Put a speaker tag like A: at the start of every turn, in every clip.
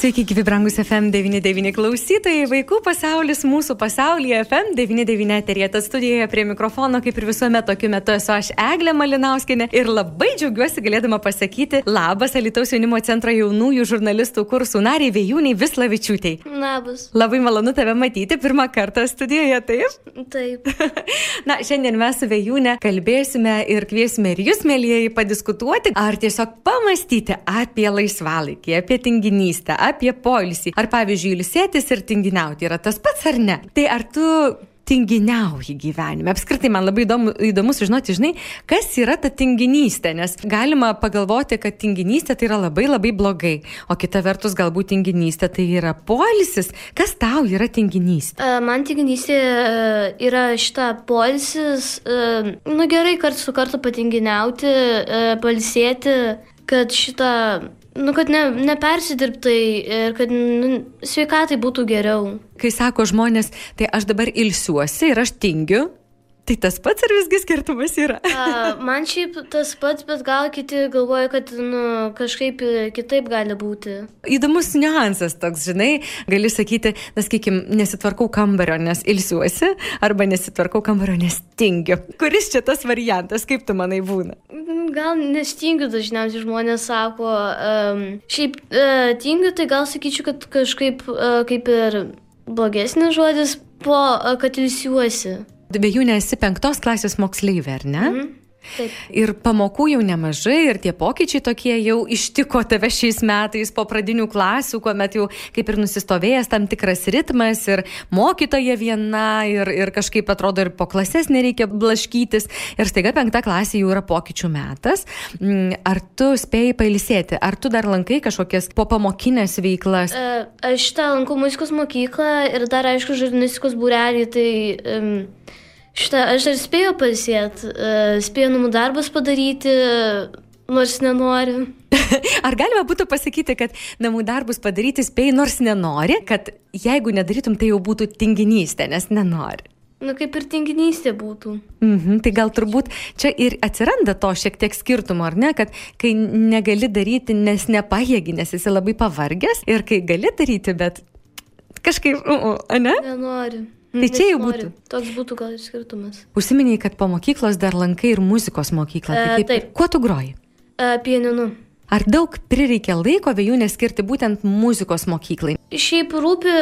A: Sveiki, gyvi brangus FM99 klausytojai, vaikų pasaulis mūsų pasaulyje FM99 eterėta studijoje prie mikrofono, kaip ir visuomet tokiu metu esu aš Eglė Malinauskinė ir labai džiaugiuosi galėdama pasakyti labas Alitaus jaunimo centro jaunųjų žurnalistų kursų nariai Vėjūniai Vislavičiūtei.
B: Labas.
A: Labai malonu tave matyti pirmą kartą studijoje, taip?
B: Taip.
A: Na, šiandien mes su Vėjūne kalbėsime ir kviesime ir jūs, mėlyjeji, padiskutuoti ar tiesiog pamastyti apie laisvalaikį, apie tinginystę, apie poilsį. Ar pavyzdžiui, ilsėtis ir tinginiauti yra tas pats ar ne? Tai ar tu tinginiauji gyvenime. Apskritai man labai įdomu, įdomu sužinoti, žinai, kas yra ta tinginystė, nes galima pagalvoti, kad tinginystė tai yra labai labai blogai, o kita vertus galbūt tinginystė tai yra polisis. Kas tau yra tinginystė?
B: Man tinginystė yra šita polisis, nu gerai, kartu su kartu patinginiauti, palsėti, kad šitą Nu, kad ne, nepersidirbtai ir kad nu, sveikatai būtų geriau.
A: Kai sako žmonės, tai aš dabar ilsiuosi ir aš tingiu, Tai tas pats ar visgi skirtumas yra?
B: A, man šiaip tas pats, bet gal kiti galvoja, kad nu, kažkaip kitaip gali būti.
A: Įdomus niuansas toks, žinai, gali sakyti, na, sakykim, nesitvarkau kambario, nes ilsiuosi, arba nesitvarkau kambario, nes tingiu. Kuris čia tas variantas, kaip tu manai būna?
B: Gal nestingiu dažniausiai žmonės sako, um, šiaip uh, tingiu, tai gal sakyčiau, kad kažkaip uh, kaip ir blogesnis žodis po, uh, kad ilsiuosi.
A: Be jų nesi penktos klasės moksleivė, ar ne? Mm.
B: Taip.
A: Ir pamokų jau nemažai, ir tie pokyčiai tokie jau ištiko tave šiais metais po pradinių klasių, kuomet jau kaip ir nusistovėjęs tam tikras ritmas, ir mokytoja viena, ir, ir kažkaip atrodo ir po klases nereikia blaškytis, ir staiga penkta klasė jau yra pokyčių metas. Ar tu spėjai pailsėti, ar tu dar lankai kažkokias po pamokinės veiklas?
B: E, aš tą lankau muzikos mokyklą ir dar aišku žurnalistikos būrelį, tai... Um, Šitą aš dar spėjau pasėti, spėjau namų darbus padaryti, nors nenoriu.
A: Ar galima būtų pasakyti, kad namų darbus padaryti spėjai, nors nenori, kad jeigu nedarytum, tai jau būtų tinginystė, nes nenori?
B: Na, kaip ir tinginystė būtų.
A: Mhm, tai gal turbūt čia ir atsiranda to šiek tiek skirtumo, ar ne, kad kai negali daryti, nes nepajėgi, nes esi labai pavargęs ir kai gali daryti, bet kažkaip, uh, uh, ne?
B: Nenoriu.
A: Tai čia jau būtų.
B: Toks būtų gal skirtumas.
A: Užsiminiai, kad po mokyklos dar lankai ir muzikos mokyklą. Tai kaip,
B: e, taip.
A: Kuo tu groji?
B: E, pieninu.
A: Ar daug prireikia laiko vėjų neskirti būtent muzikos mokyklai?
B: Šiaip rūpi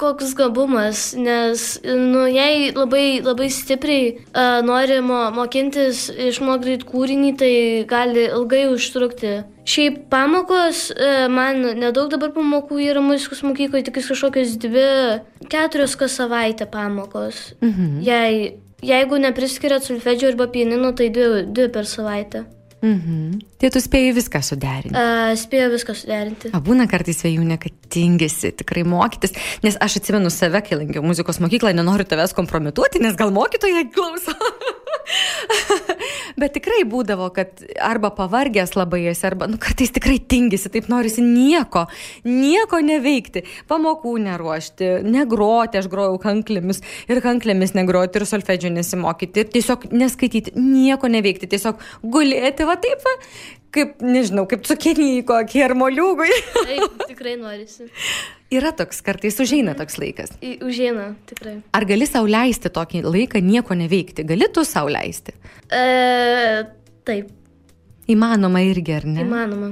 B: koks gabumas, nes nu, jei labai, labai stipriai uh, nori mo, mokintis išmokti kūrinį, tai gali ilgai užtrukti. Šiaip pamokos, uh, man nedaug dabar pamokų yra muzikos mokykloje, tik kažkokios dvi, keturios kas savaitę pamokos.
A: Mhm.
B: Jei, jeigu nepriskiriat sulfedžio arba pianino, tai dvi, dvi per savaitę.
A: Mhm. Tai tu spėjai viską suderinti.
B: Uh, spėjau viską suderinti.
A: O būna kartais vėjūnė, kad tingisi tikrai mokytis, nes aš atsimenu save, kai lankiau muzikos mokyklą, nenoriu tavęs kompromituoti, nes gal mokytojai klauso. Bet tikrai būdavo, kad arba pavargęs labai esi, arba nu, kartais tikrai tingisi, taip norisi nieko, nieko neveikti, pamokų neruošti, negroti, aš grojau kanklėmis ir kanklėmis negroti ir solfedžio nesimokyti ir tiesiog neskaityti, nieko neveikti, tiesiog gulėti, va taip, va, kaip, nežinau, kaip cukinį kokį ar moliūgui.
B: Taip, tikrai norisi.
A: Yra toks, kartais užeina toks laikas.
B: Užeina, tikrai.
A: Ar gali sau leisti tokį laiką nieko neveikti? Gali tu sau leisti?
B: E, taip,
A: Įmanoma irgi, ar ne?
B: įmanoma.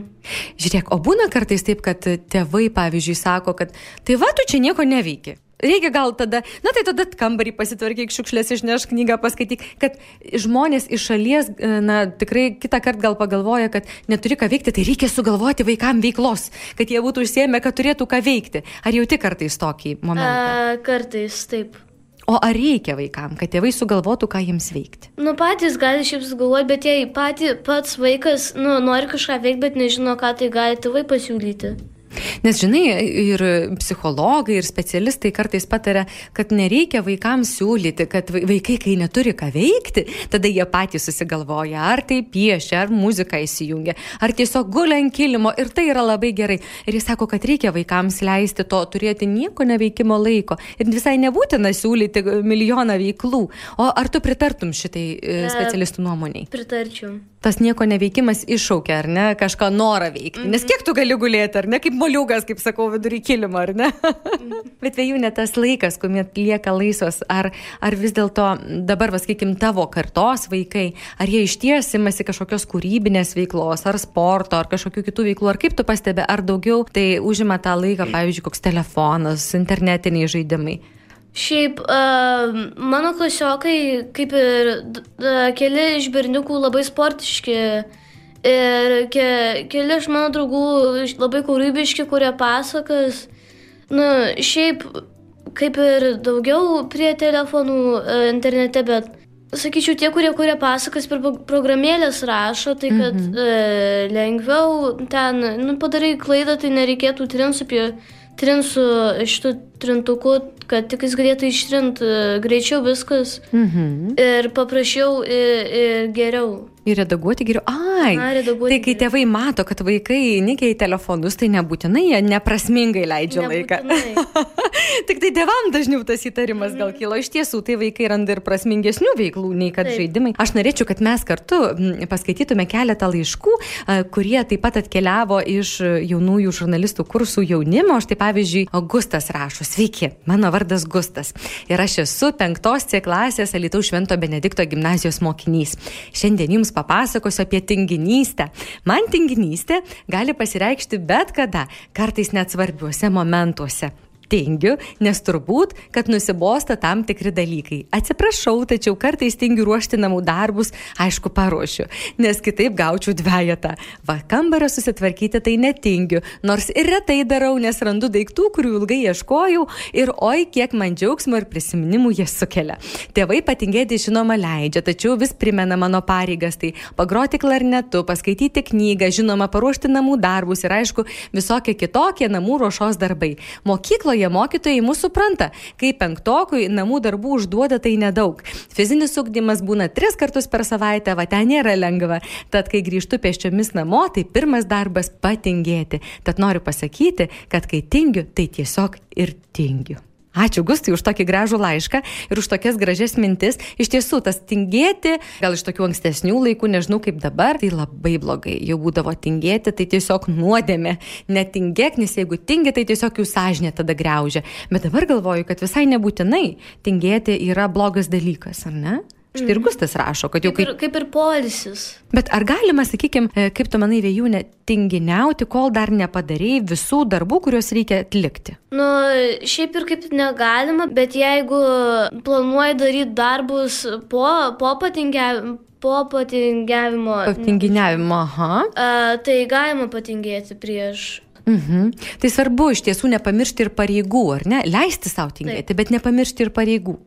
A: Žiūrėk, o būna kartais taip, kad tėvai, pavyzdžiui, sako, kad tai va, tu čia nieko neveiki. Reikia gal tada, na tai tada kambarį pasitvarkyk, šiukšlės išneš knygą, paskaityk, kad žmonės iš šalies, e, na tikrai kitą kartą gal pagalvoja, kad neturi ką veikti, tai reikia sugalvoti vaikam veiklos, kad jie būtų užsiemę, kad turėtų ką veikti. Ar jauti kartais tokį momentą?
B: E, kartais taip.
A: O ar reikia vaikam, kad tėvai sugalvotų, ką jiems veikti?
B: Nu patys gali šiaip sugalvoti, bet jei pati, pats vaikas nu, nori kažką veikti, bet nežino, ką tai gali tėvai pasiūlyti.
A: Nes žinai, ir psichologai, ir specialistai kartais patarė, kad nereikia vaikams siūlyti, kad vaikai, kai neturi ką veikti, tada jie patys susigalvoja, ar tai piešia, ar muziką įsijungia, ar tiesiog gulia ant kilimo ir tai yra labai gerai. Ir jis sako, kad reikia vaikams leisti to, turėti nieko neveikimo laiko ir visai nebūtina siūlyti milijoną veiklų. O ar tu pritartum šitai e, specialistų nuomoniai?
B: Pritarčiau
A: tas nieko neveikimas iššaukia, ar ne, kažką norą veikti. Mm -hmm. Nes kiek tu gali gulėti, ar ne, kaip moliukas, kaip sakau, vidury kilimo, ar ne? Bet vėjų net tas laikas, kuomet lieka laisvas, ar, ar vis dėlto dabar, sakykim, tavo kartos vaikai, ar jie iš ties imasi kažkokios kūrybinės veiklos, ar sporto, ar kažkokių kitų veiklų, ar kaip tu pastebi, ar daugiau tai užima tą laiką, pavyzdžiui, koks telefonas, internetiniai žaidimai.
B: Šiaip uh, mano klasiokai, kaip ir uh, keli iš berniukų labai sportiški ir ke, keli iš mano draugų labai kūrybiški, kurie pasakas. Nu, šiaip kaip ir daugiau prie telefonų uh, internete, bet sakyčiau, tie, kurie kuria pasakas per programėlės rašo, tai kad mhm. uh, lengviau ten, nu, padarai klaidą, tai nereikėtų trins apie trint su šitu trintuku, kad tik jis galėtų ištrinti greičiau viskas mhm. ir paprasčiau ir, ir geriau.
A: Ir redaguoti geriau. Ai,
B: Na, redaguoti
A: tai kai tėvai mato, kad vaikai nikia į telefonus, tai nebūtinai jie neprasmingai leidžia
B: Nebūtinai.
A: laiką. Tik tai tėvam dažniau tas įtarimas gal kilo. Iš tiesų, tai vaikai randa ir prasmingesnių veiklų nei kad
B: Taip.
A: žaidimai. Aš norėčiau, kad mes kartu paskaitytume keletą laiškų, a, kurie taip pat atkeliavo iš jaunųjų žurnalistų kursų jaunimo. Štai pavyzdžiui, Augustas rašo, sveiki, mano vardas Gustas. Ir aš esu penktos C klasės Alitaus Švento Benedikto gimnazijos mokinys. Šiandien jums papasakosiu apie tinginystę. Man tinginystė gali pasireikšti bet kada, kartais net svarbiuose momentuose tingiu, nes turbūt, kad nusibosta tam tikri dalykai. Atsiprašau, tačiau kartais tingiu ruošti namų darbus, aišku, paruošiu, nes kitaip gaučiau dviejatą. Va, kambarą susitvarkyti tai netingiu, nors ir retai darau, nes randu daiktų, kurių ilgai ieškojau ir oi, kiek man džiaugsmo ir prisiminimų jie sukelia. Tėvai patingėti žinoma leidžia, tačiau vis primena mano pareigas, tai pagroti klarnetu, paskaityti knygą, žinoma, paruošti namų darbus ir aišku, visokie kitokie namų ruošos darbai. Mokykloje mokykloje mokytojai mūsų supranta, kai penktokui namų darbų užduoda tai nedaug. Fizinis ugdymas būna tris kartus per savaitę, va ten nėra lengva. Tad kai grįžtu pėsčiomis namo, tai pirmas darbas patingėti. Tad noriu pasakyti, kad kai tingiu, tai tiesiog ir tingiu. Ačiū Gustai už tokį gražų laišką ir už tokias gražias mintis. Iš tiesų, tas tingėti, gal iš tokių ankstesnių laikų, nežinau kaip dabar, tai labai blogai. Jau būdavo tingėti, tai tiesiog nuodėmė. Netingėk, nes jeigu tingi, tai tiesiog jų sąžinė tada greužia. Bet dabar galvoju, kad visai nebūtinai tingėti yra blogas dalykas, ar ne? Štai ir Gustas rašo, kad jau
B: Kaip ir, kaip ir polisis.
A: Bet ar galima, sakykime, kaip tu manai, vėjūnė, tinginiauti, kol dar nepadarėjai visų darbų, kuriuos reikia atlikti?
B: Nu, šiaip ir kaip negalima, bet jeigu planuoji daryti darbus po, po patingiavimo, po patingiavimo,
A: Tinginiavimo, aha.
B: a, tai galima patingėti prieš.
A: Mhm. Tai svarbu iš tiesų nepamiršti ir pareigų, ar ne? Leisti savo tingėti, bet nepamiršti ir pareigų.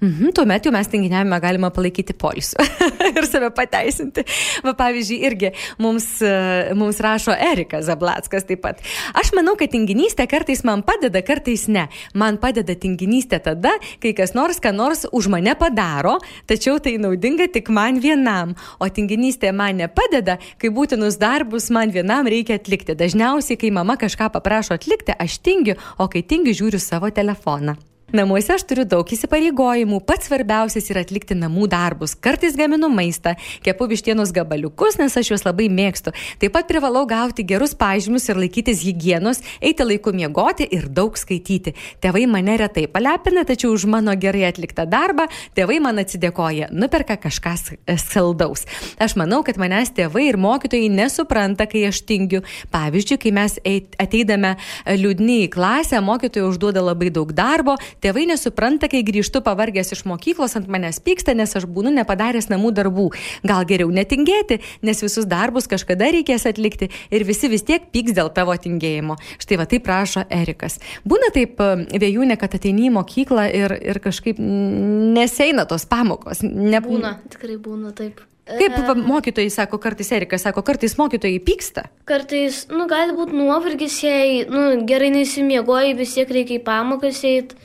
A: Mhm, tuomet jau mes tinginiavimą galima palaikyti polisų ir save pateisinti. Va, pavyzdžiui, irgi mums, e, mums rašo Erikas Zablackas taip pat. Aš manau, kad tinginystė kartais man padeda, kartais ne. Man padeda tinginystė tada, kai kas nors ką nors už mane padaro, tačiau tai naudinga tik man vienam. O tinginystė man nepadeda, kai būtinus darbus man vienam reikia atlikti. Dažniausiai, kai mama kažką paprašo atlikti, aš tingiu, o kai tingiu, žiūriu savo telefoną. Namuose aš turiu daug įsipareigojimų, pats svarbiausias yra atlikti namų darbus. Kartais gaminu maistą, kepu vištienos gabaliukus, nes aš juos labai mėgstu. Taip pat privalau gauti gerus pažymius ir laikytis hygienos, eiti laiku miegoti ir daug skaityti. Tėvai mane retai palepina, tačiau už mano gerai atliktą darbą tėvai man atsidėkoja, nuperka kažką s- saldaus. Aš manau, kad manęs tėvai ir mokytojai nesupranta, kai aš tingiu. Pavyzdžiui, kai mes ateidame liūdni į klasę, mokytojai užduoda labai daug darbo, tėvai nesupranta, kai grįžtu pavargęs iš mokyklos ant manęs pyksta, nes aš būnu nepadaręs namų darbų. Gal geriau netingėti, nes visus darbus kažkada reikės atlikti ir visi vis tiek pyks dėl tavo tingėjimo. Štai va taip prašo Erikas. Būna taip e, vėjūnė, kad ateini į mokyklą ir, ir kažkaip neseina tos pamokos. Ne,
B: Būna, tikrai būna taip.
A: Kaip va, mokytojai sako, kartais Erika sako, kartais mokytojai pyksta.
B: Kartais, nu, gali būti nuovargis, jei, nu, gerai nesimiegoji, vis tiek reikia į pamokas eiti.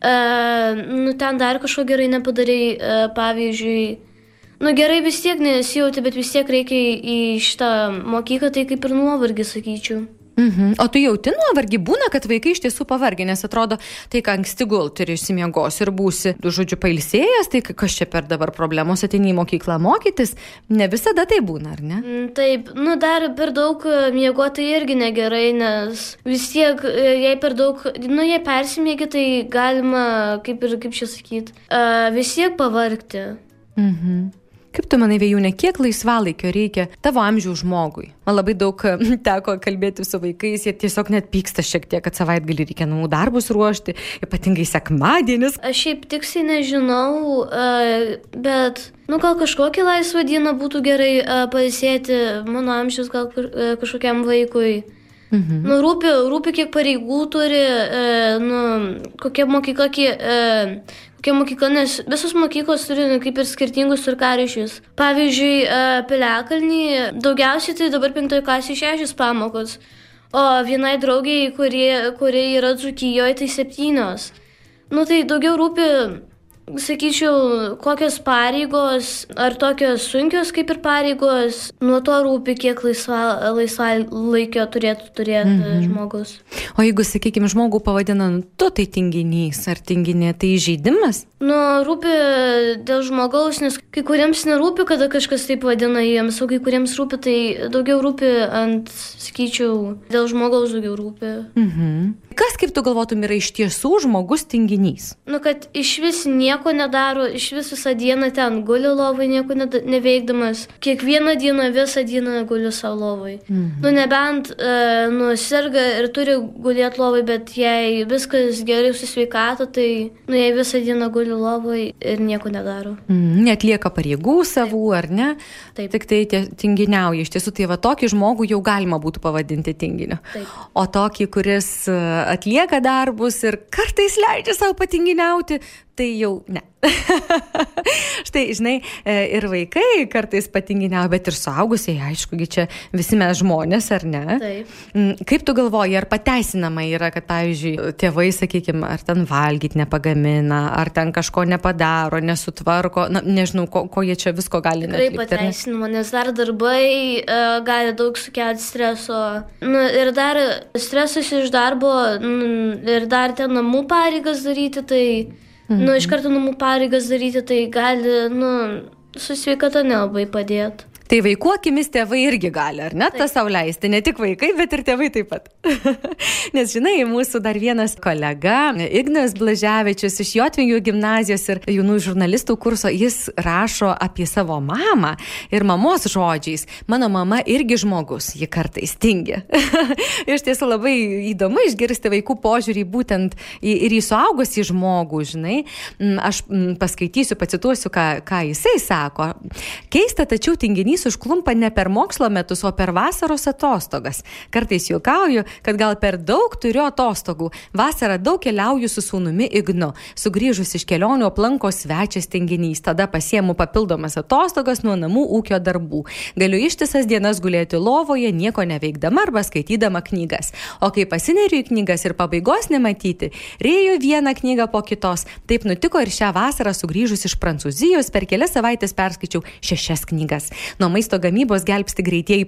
B: Nu, ten dar kažko gerai nepadarai, pavyzdžiui, nu, gerai vis tiek nesijauti, bet vis tiek reikia į, šitą mokyklą, tai kaip ir nuovargis, sakyčiau.
A: Mhm. O tu jauti nuovargį, būna, kad vaikai iš tiesų pavargę, nes atrodo, tai ką anksti gulti ir išsimiegos ir būsi, žodžiu, pailsėjęs, tai kas čia per dabar problemos ateini į mokyklą mokytis, ne visada tai būna, ar ne?
B: Mm, Taip, nu dar per daug e, miegoti irgi negerai, nes vis tiek, e, jei per daug, nu jei persimėgi, tai galima, kaip ir, kaip čia sakyti, uh, vis tiek pavargti.
A: Mhm. Kaip tu manai, Vėjūne, kiek laisvalaikio reikia tavo amžiaus žmogui? Man labai daug teko kalbėti su vaikais, jie tiesiog net pyksta šiek tiek, kad savaitgalį reikia namų darbus ruošti, ypatingai sekmadienis.
B: Aš šiaip tiksliai nežinau, uh, bet, nu gal kažkokią laisvą dieną būtų gerai uh, pailsėti mano amžiaus gal uh, kažkokiam vaikui. Mhm. Nu, rūpi, rūpi, kiek pareigų turi, e, nu, kokia mokykla, kiek, e, kokia mokykla, nes visos mokyklos turi nu, kaip ir skirtingus turkarišius. Pavyzdžiui, e, Piliakalnį daugiausiai tai dabar penktojo klasėje šešios pamokos, o vienai draugiai, kurie, kurie yra Dzukijoje, tai septynios. Nu, tai daugiau rūpi sakyčiau, kokios pareigos, ar tokios sunkios kaip ir pareigos, nuo to rūpi, kiek laisva, laisva laikio turėtų turėti mhm. žmogus.
A: O jeigu, sakykime, žmogų pavadina, nu, tu tai tinginys ar tinginė, tai žaidimas?
B: Nu, rūpi dėl žmogaus, nes kai kuriems nerūpi, kada kažkas taip vadina jiems, o kai kuriems rūpi, tai daugiau rūpi ant, sakyčiau, dėl žmogaus daugiau rūpi.
A: Mhm. Kas, kaip tu galvotum, yra iš tiesų žmogus tinginys?
B: Nu, kad iš vis nieko nedaro, iš vis visą dieną ten guli lovai, nieko neveikdamas. Kiekvieną dieną, visą dieną guli savo lovai. Mhm. Nu, nebent, e, nu, serga ir turi gulėti lovai, bet jei viskas gerai su sveikata, tai, nu, jei visą dieną guli lovai ir nieko nedaro.
A: Mhm. Netlieka pareigų savų, Taip. ar ne? Taip. Tik tai tinginiauja. Iš tiesų, tai va tokį žmogų jau galima būtų pavadinti tinginiu. Taip. O tokį, kuris atlieka darbus ir kartais leidžia savo patinginiauti, tai jau ne. Štai, žinai, e, ir vaikai kartais patinginiau, bet ir suaugusiai, aišku, čia visi mes žmonės, ar ne?
B: Taip.
A: Mm, kaip tu galvoji, ar pateisinama yra, kad, pavyzdžiui, tėvai, sakykime, ar ten valgyti nepagamina, ar ten kažko nepadaro, nesutvarko, na, nežinau, ko, ko jie čia visko gali
B: daryti. Taip, pateisinama, nes dar darbai uh, gali daug sukelti streso. Nu, ir dar stresas iš darbo, ir dar ten namų pareigas daryti, tai... Mhm. Nu, iš karto namų pareigas daryti, tai gali, nu, su sveikata nelabai padėti.
A: Tai vaikų akimis tėvai irgi gali, ar ne, tą savo leisti, ne tik vaikai, bet ir tėvai taip pat. Nes žinai, mūsų dar vienas kolega, Ignas Blaževičius iš Jotvingių gimnazijos ir jaunų žurnalistų kurso, jis rašo apie savo mamą ir mamos žodžiais. Mano mama irgi žmogus, ji kartais tingi. iš tiesų labai įdomu išgirsti vaikų požiūrį būtent į, ir į suaugusį žmogų, žinai. Mm, aš mm, paskaitysiu, pacituosiu, ką, ką jisai sako. Keista, tačiau tinginys tinginys užklumpa ne per mokslo metus, o per vasaros atostogas. Kartais juokauju, kad gal per daug turiu atostogų. Vasarą daug keliauju su sūnumi Ignu. Sugrįžus iš kelionių aplanko svečias tinginys. Tada pasiemu papildomas atostogas nuo namų ūkio darbų. Galiu ištisas dienas gulėti lovoje, nieko neveikdama arba skaitydama knygas. O kai pasineriu į knygas ir pabaigos nematyti, rėjau vieną knygą po kitos. Taip nutiko ir šią vasarą sugrįžus iš Prancūzijos per kelias savaitės perskaičiau šešias knygas. Nuo maisto gamybos gelbsti greitieji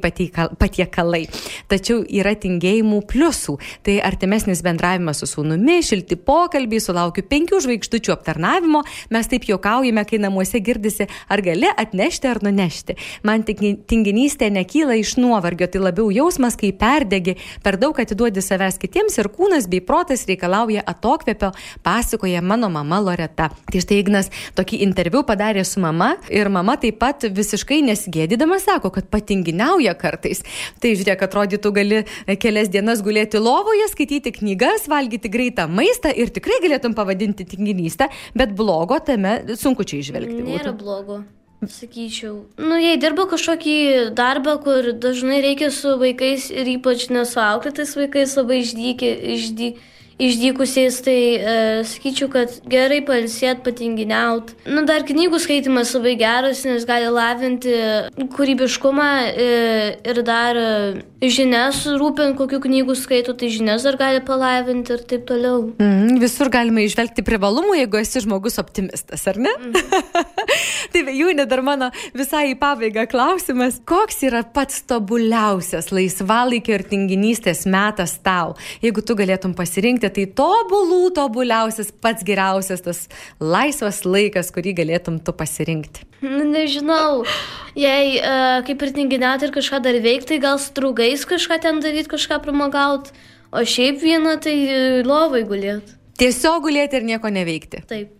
A: patiekalai. Tačiau yra tingėjimų pliusų. Tai artimesnis bendravimas su sūnumi, šilti pokalbiai, sulaukiu penkių žvaigždučių aptarnavimo, mes taip juokaujame, kai namuose girdisi, ar gali atnešti ar nunešti. Man tinginystė nekyla iš nuovargio, tai labiau jausmas, kai perdegi, per daug atiduodi savęs kitiems ir kūnas bei protas reikalauja atokvėpio, pasakoja mano mama Loreta. Tai štai Ignas tokį interviu padarė su mama ir mama taip pat visiškai nesigėdė Gėdydamas sako, kad patinginiauja kartais. Tai žiūrėk, atrodytų, gali kelias dienas gulėti lovoje, skaityti knygas, valgyti greitą maistą ir tikrai galėtum pavadinti tinginystę, bet blogo tame sunku čia išvelgti.
B: Nėra blogo. Sakyčiau, nu jei dirba kažkokį darbą, kur dažnai reikia su vaikais ir ypač nesuauklėtais vaikais labai išdykė, išdykė išdykusiais, tai e, sakyčiau, kad gerai palsėt, patinginiaut. Nu, dar knygų skaitimas labai geras, nes gali lavinti kūrybiškumą e, ir dar e, žinias rūpint, kokių knygų skaito, tai žinias dar gali palavinti ir taip toliau.
A: Mm, visur galima išvelgti privalumų, jeigu esi žmogus optimistas, ar ne? Mm. tai Jūnė, dar mano visai į pabaigą klausimas. Koks yra pats tobuliausias laisvalaikio ir tinginystės metas tau? Jeigu tu galėtum pasirinkti, tai tobulų tobuliausias, pats geriausias tas laisvas laikas, kurį galėtum tu pasirinkti.
B: Nu, nežinau, jei uh, kaip ir tinginiauti ir kažką dar veikti, tai gal su draugais kažką ten daryti, kažką pramogauti, o šiaip vieną tai e, lovai gulėti.
A: Tiesiog gulėti ir nieko neveikti.
B: Taip.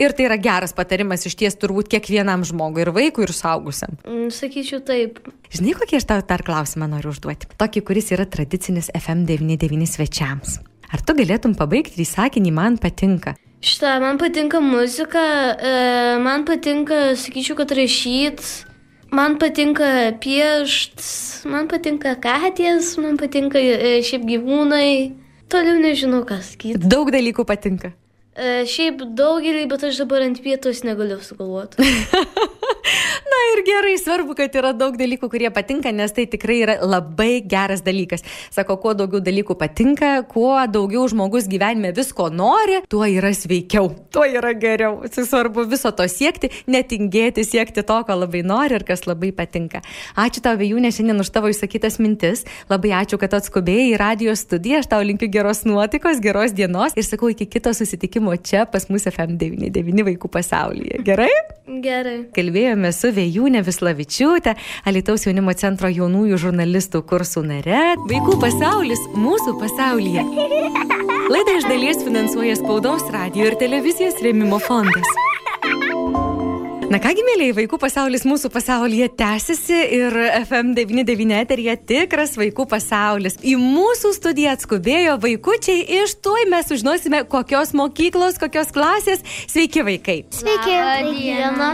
A: Ir tai yra geras patarimas iš ties turbūt kiekvienam žmogui, ir vaikui, ir saugusiam.
B: Mm, sakyčiau taip.
A: Žinai, kokį aš tau dar klausimą noriu užduoti? Tokį, kuris yra tradicinis FM99 svečiams. Ar tu galėtum pabaigti į sakinį man patinka?
B: Šitą, man patinka muzika, e, man patinka, sakyčiau, kad rašyt, man patinka piešt, man patinka katės, man patinka e, šiaip gyvūnai. Toliau nežinau, kas sakyti.
A: Daug dalykų patinka.
B: E, šiaip daugelį, bet aš dabar ant vietos negaliu sugalvoti.
A: Na ir gerai, svarbu, kad yra daug dalykų, kurie patinka, nes tai tikrai yra labai geras dalykas. Sako, kuo daugiau dalykų patinka, kuo daugiau žmogus gyvenime visko nori, tuo yra sveikiau, tuo yra geriau. Svarbu viso to siekti, netingėti, siekti to, ko labai nori ir kas labai patinka. Ačiū tau, Vėjūnė, šiandien už tavo išsakytas mintis. Labai ačiū, kad atskubėjai į radio studiją. Aš tau linkiu geros nuotaikos, geros dienos ir sakau iki kito susitikimo čia pas mus FM99 vaikų pasaulyje. Gerai?
B: Gerai.
A: Kalbėjome su Vėjūne Vislavičiūtė, Alitaus jaunimo centro jaunųjų žurnalistų kursų nare. Vaikų pasaulis mūsų pasaulyje. Laidą iš dalies finansuoja spaudos, radio ir televizijos rėmimo fondas. Na kągi, mėlyje, vaikų pasaulis mūsų pasaulyje tęsiasi ir FM99 eterija tikras vaikų pasaulis. Į mūsų studiją atskubėjo vaikučiai iš tuoj mes sužinosime, kokios mokyklos, kokios klasės. Sveiki vaikai.
C: Sveiki.
B: Diena.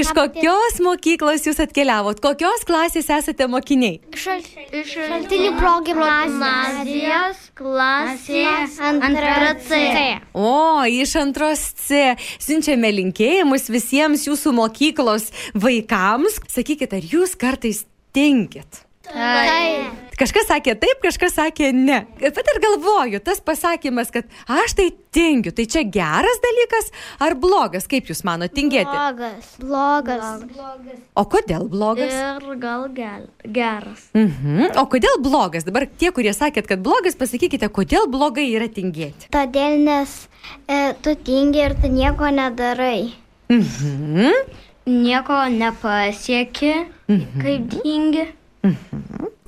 A: Iš kokios mokyklos jūs atkeliavot? Kokios klasės esate mokiniai?
C: Šal, šaltinių progymnazijos
B: klasė
C: antra C.
A: O, iš antros C. Siunčiame linkėjimus visiems jūsų mokyklos vaikams. Sakykit, ar jūs kartais tinkit?
C: Taip.
A: Kažkas sakė taip, kažkas sakė ne. Pat ir galvoju, tas pasakymas, kad aš tai tingiu, tai čia geras dalykas ar blogas, kaip jūs mano, tingėti?
C: Blogas. Blogas.
A: O kodėl blogas?
B: Ir gal gal, geras.
A: Mhm. O kodėl blogas? Dabar tie, kurie sakėt, kad blogas, pasakykite, kodėl blogai yra tingėti.
C: Todėl, nes e, tu tingi ir tu nieko nedarai.
A: Mhm.
B: Nieko nepasieki, kaip tingi.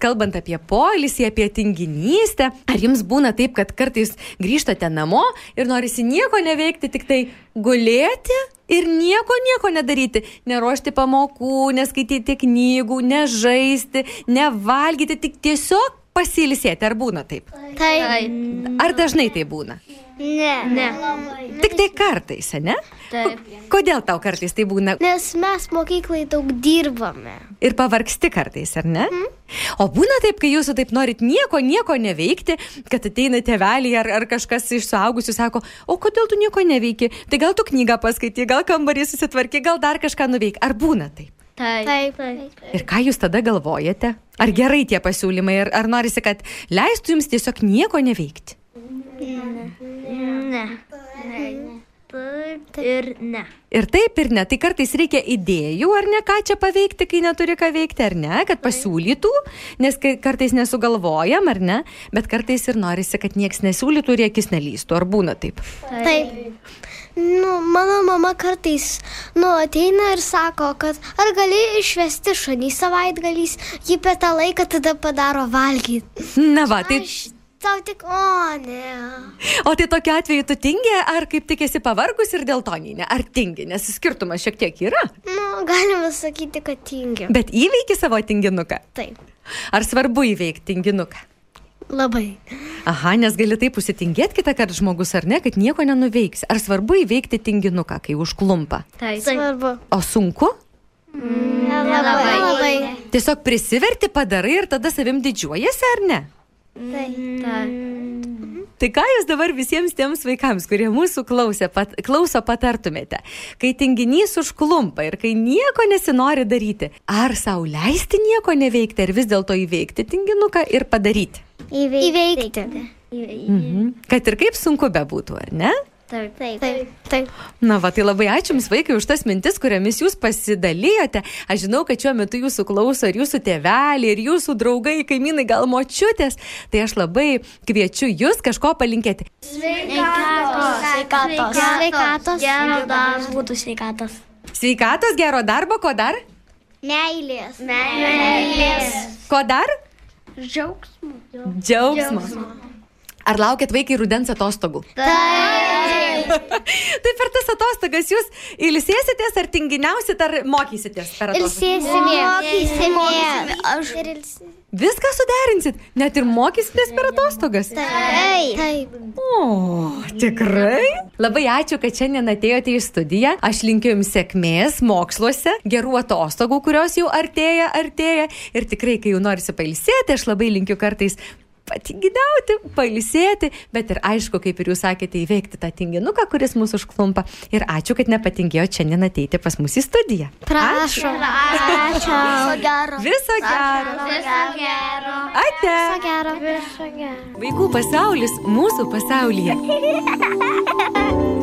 A: Kalbant apie polisį, apie tinginystę, ar jums būna taip, kad kartais grįžtate namo ir norisi nieko neveikti, tik tai gulėti ir nieko, nieko nedaryti, neruošti pamokų, neskaityti knygų, nežaisti, nevalgyti, tik tiesiog pasilisėti, ar būna taip?
C: Taip.
A: Ar dažnai tai būna?
C: Ne.
B: Ne.
A: Tik tai kartais, ne?
B: Taip.
A: Kodėl tau kartais tai būna?
C: Nes mes mokyklai daug dirbame.
A: Ir pavargsti kartais, ar ne? Mm. O būna taip, kai jūs taip norit nieko, nieko neveikti, kad ateina tėveliai ar, ar kažkas iš suaugusių sako, o kodėl tu nieko neveiki? Tai gal tu knygą paskaitai, gal kambarį susitvarky, gal dar kažką nuveik. Ar būna taip?
B: Taip.
C: Taip. Taip.
A: Ir ką jūs tada galvojate? Ar gerai tie pasiūlymai, ar, ar norisi, kad leistų jums tiesiog nieko neveikti?
B: Ne. Taip ir ne.
A: Ir taip ir ne, tai kartais reikia idėjų, ar ne, ką čia paveikti, kai neturi ką veikti, ar ne, kad pasiūlytų, nes kartais nesugalvojam, ar ne, bet kartais ir norisi, kad nieks nesiūlytų ir akis nelystų, ar būna taip.
C: Taip. Nu, mano mama kartais, nu, ateina ir sako, kad ar gali išvesti šunį savaitgalys, ji per tą laiką tada padaro valgyti.
A: Na va, tai...
C: Aš tau tik, o ne.
A: O tai tokiu atveju tu tingi, ar kaip tik esi pavargus ir dėl to ne, ar tingi, nes skirtumas šiek tiek yra.
C: Nu, galima sakyti, kad tingi.
A: Bet įveiki savo tinginuką.
C: Taip.
A: Ar svarbu įveikti tinginuką?
C: Labai.
A: Aha, nes gali taip užsitingėti kitą kartą žmogus, ar ne, kad nieko nenuveiks. Ar svarbu įveikti tinginuką, kai užklumpa?
B: Taip.
C: Svarbu.
A: O sunku?
C: Nelabai. Labai.
A: Tiesiog prisiverti, padarai ir tada savim didžiuojasi, ar ne?
C: Taip.
B: Taip.
A: Tai ką jūs dabar visiems tiems vaikams, kurie mūsų klausė, pat, klauso, patartumėte? Kai tinginys užklumpa ir kai nieko nesinori daryti, ar savo leisti nieko neveikti, ar vis dėlto įveikti tinginuką ir padaryti?
C: Įveikti.
A: Mhm. Kad ir kaip sunku bebūtų, ar ne?
C: Taip, taip. taip. taip.
A: Na, va, tai labai ačiū Jums, vaikai, už tas mintis, kuriamis Jūs pasidalijote. Aš žinau, kad šiuo metu Jūsų klauso ir Jūsų tėveliai, ir Jūsų draugai, kaimynai, gal močiutės. Tai aš labai kviečiu Jūs kažko palinkėti.
B: Sveikatos.
C: Sveikatos. Sveikatos.
B: Gero darbo. Būtų sveikatos.
A: Sveikatos, gero darbo, ko dar?
C: Meilės.
B: Meilės.
A: Ko dar?
C: Džiaugsmo.
A: Džiaugsmo. Ar laukiat vaikai rudens atostogų?
C: Taip.
A: tai per tas atostogas jūs ilsėsitės ar tinginiausit, ar mokysitės per atostogas?
C: Ilsėsimės. Aš ir ilsėsimės.
A: Viską suderinsit, net ir mokysitės per atostogas.
C: Taip. Taip.
A: O, tikrai? Labai ačiū, kad šiandien atėjote į studiją. Aš linkiu Jums sėkmės moksluose, gerų atostogų, kurios jau artėja, artėja. Ir tikrai, kai jau norisi pailsėti, aš labai linkiu kartais patinginiauti, pailsėti, bet ir aišku, kaip ir jūs sakėte, įveikti tą tinginuką, kuris mūsų užklumpa. Ir ačiū, kad nepatingėjo šiandien ateiti pas mus į studiją.
C: Prašom. Ačiū. Viso gero.
A: Viso gero.
C: Viso gero.
A: Ate.
C: Viso gero. Viso gero.
A: Vaikų pasaulis mūsų pasaulyje.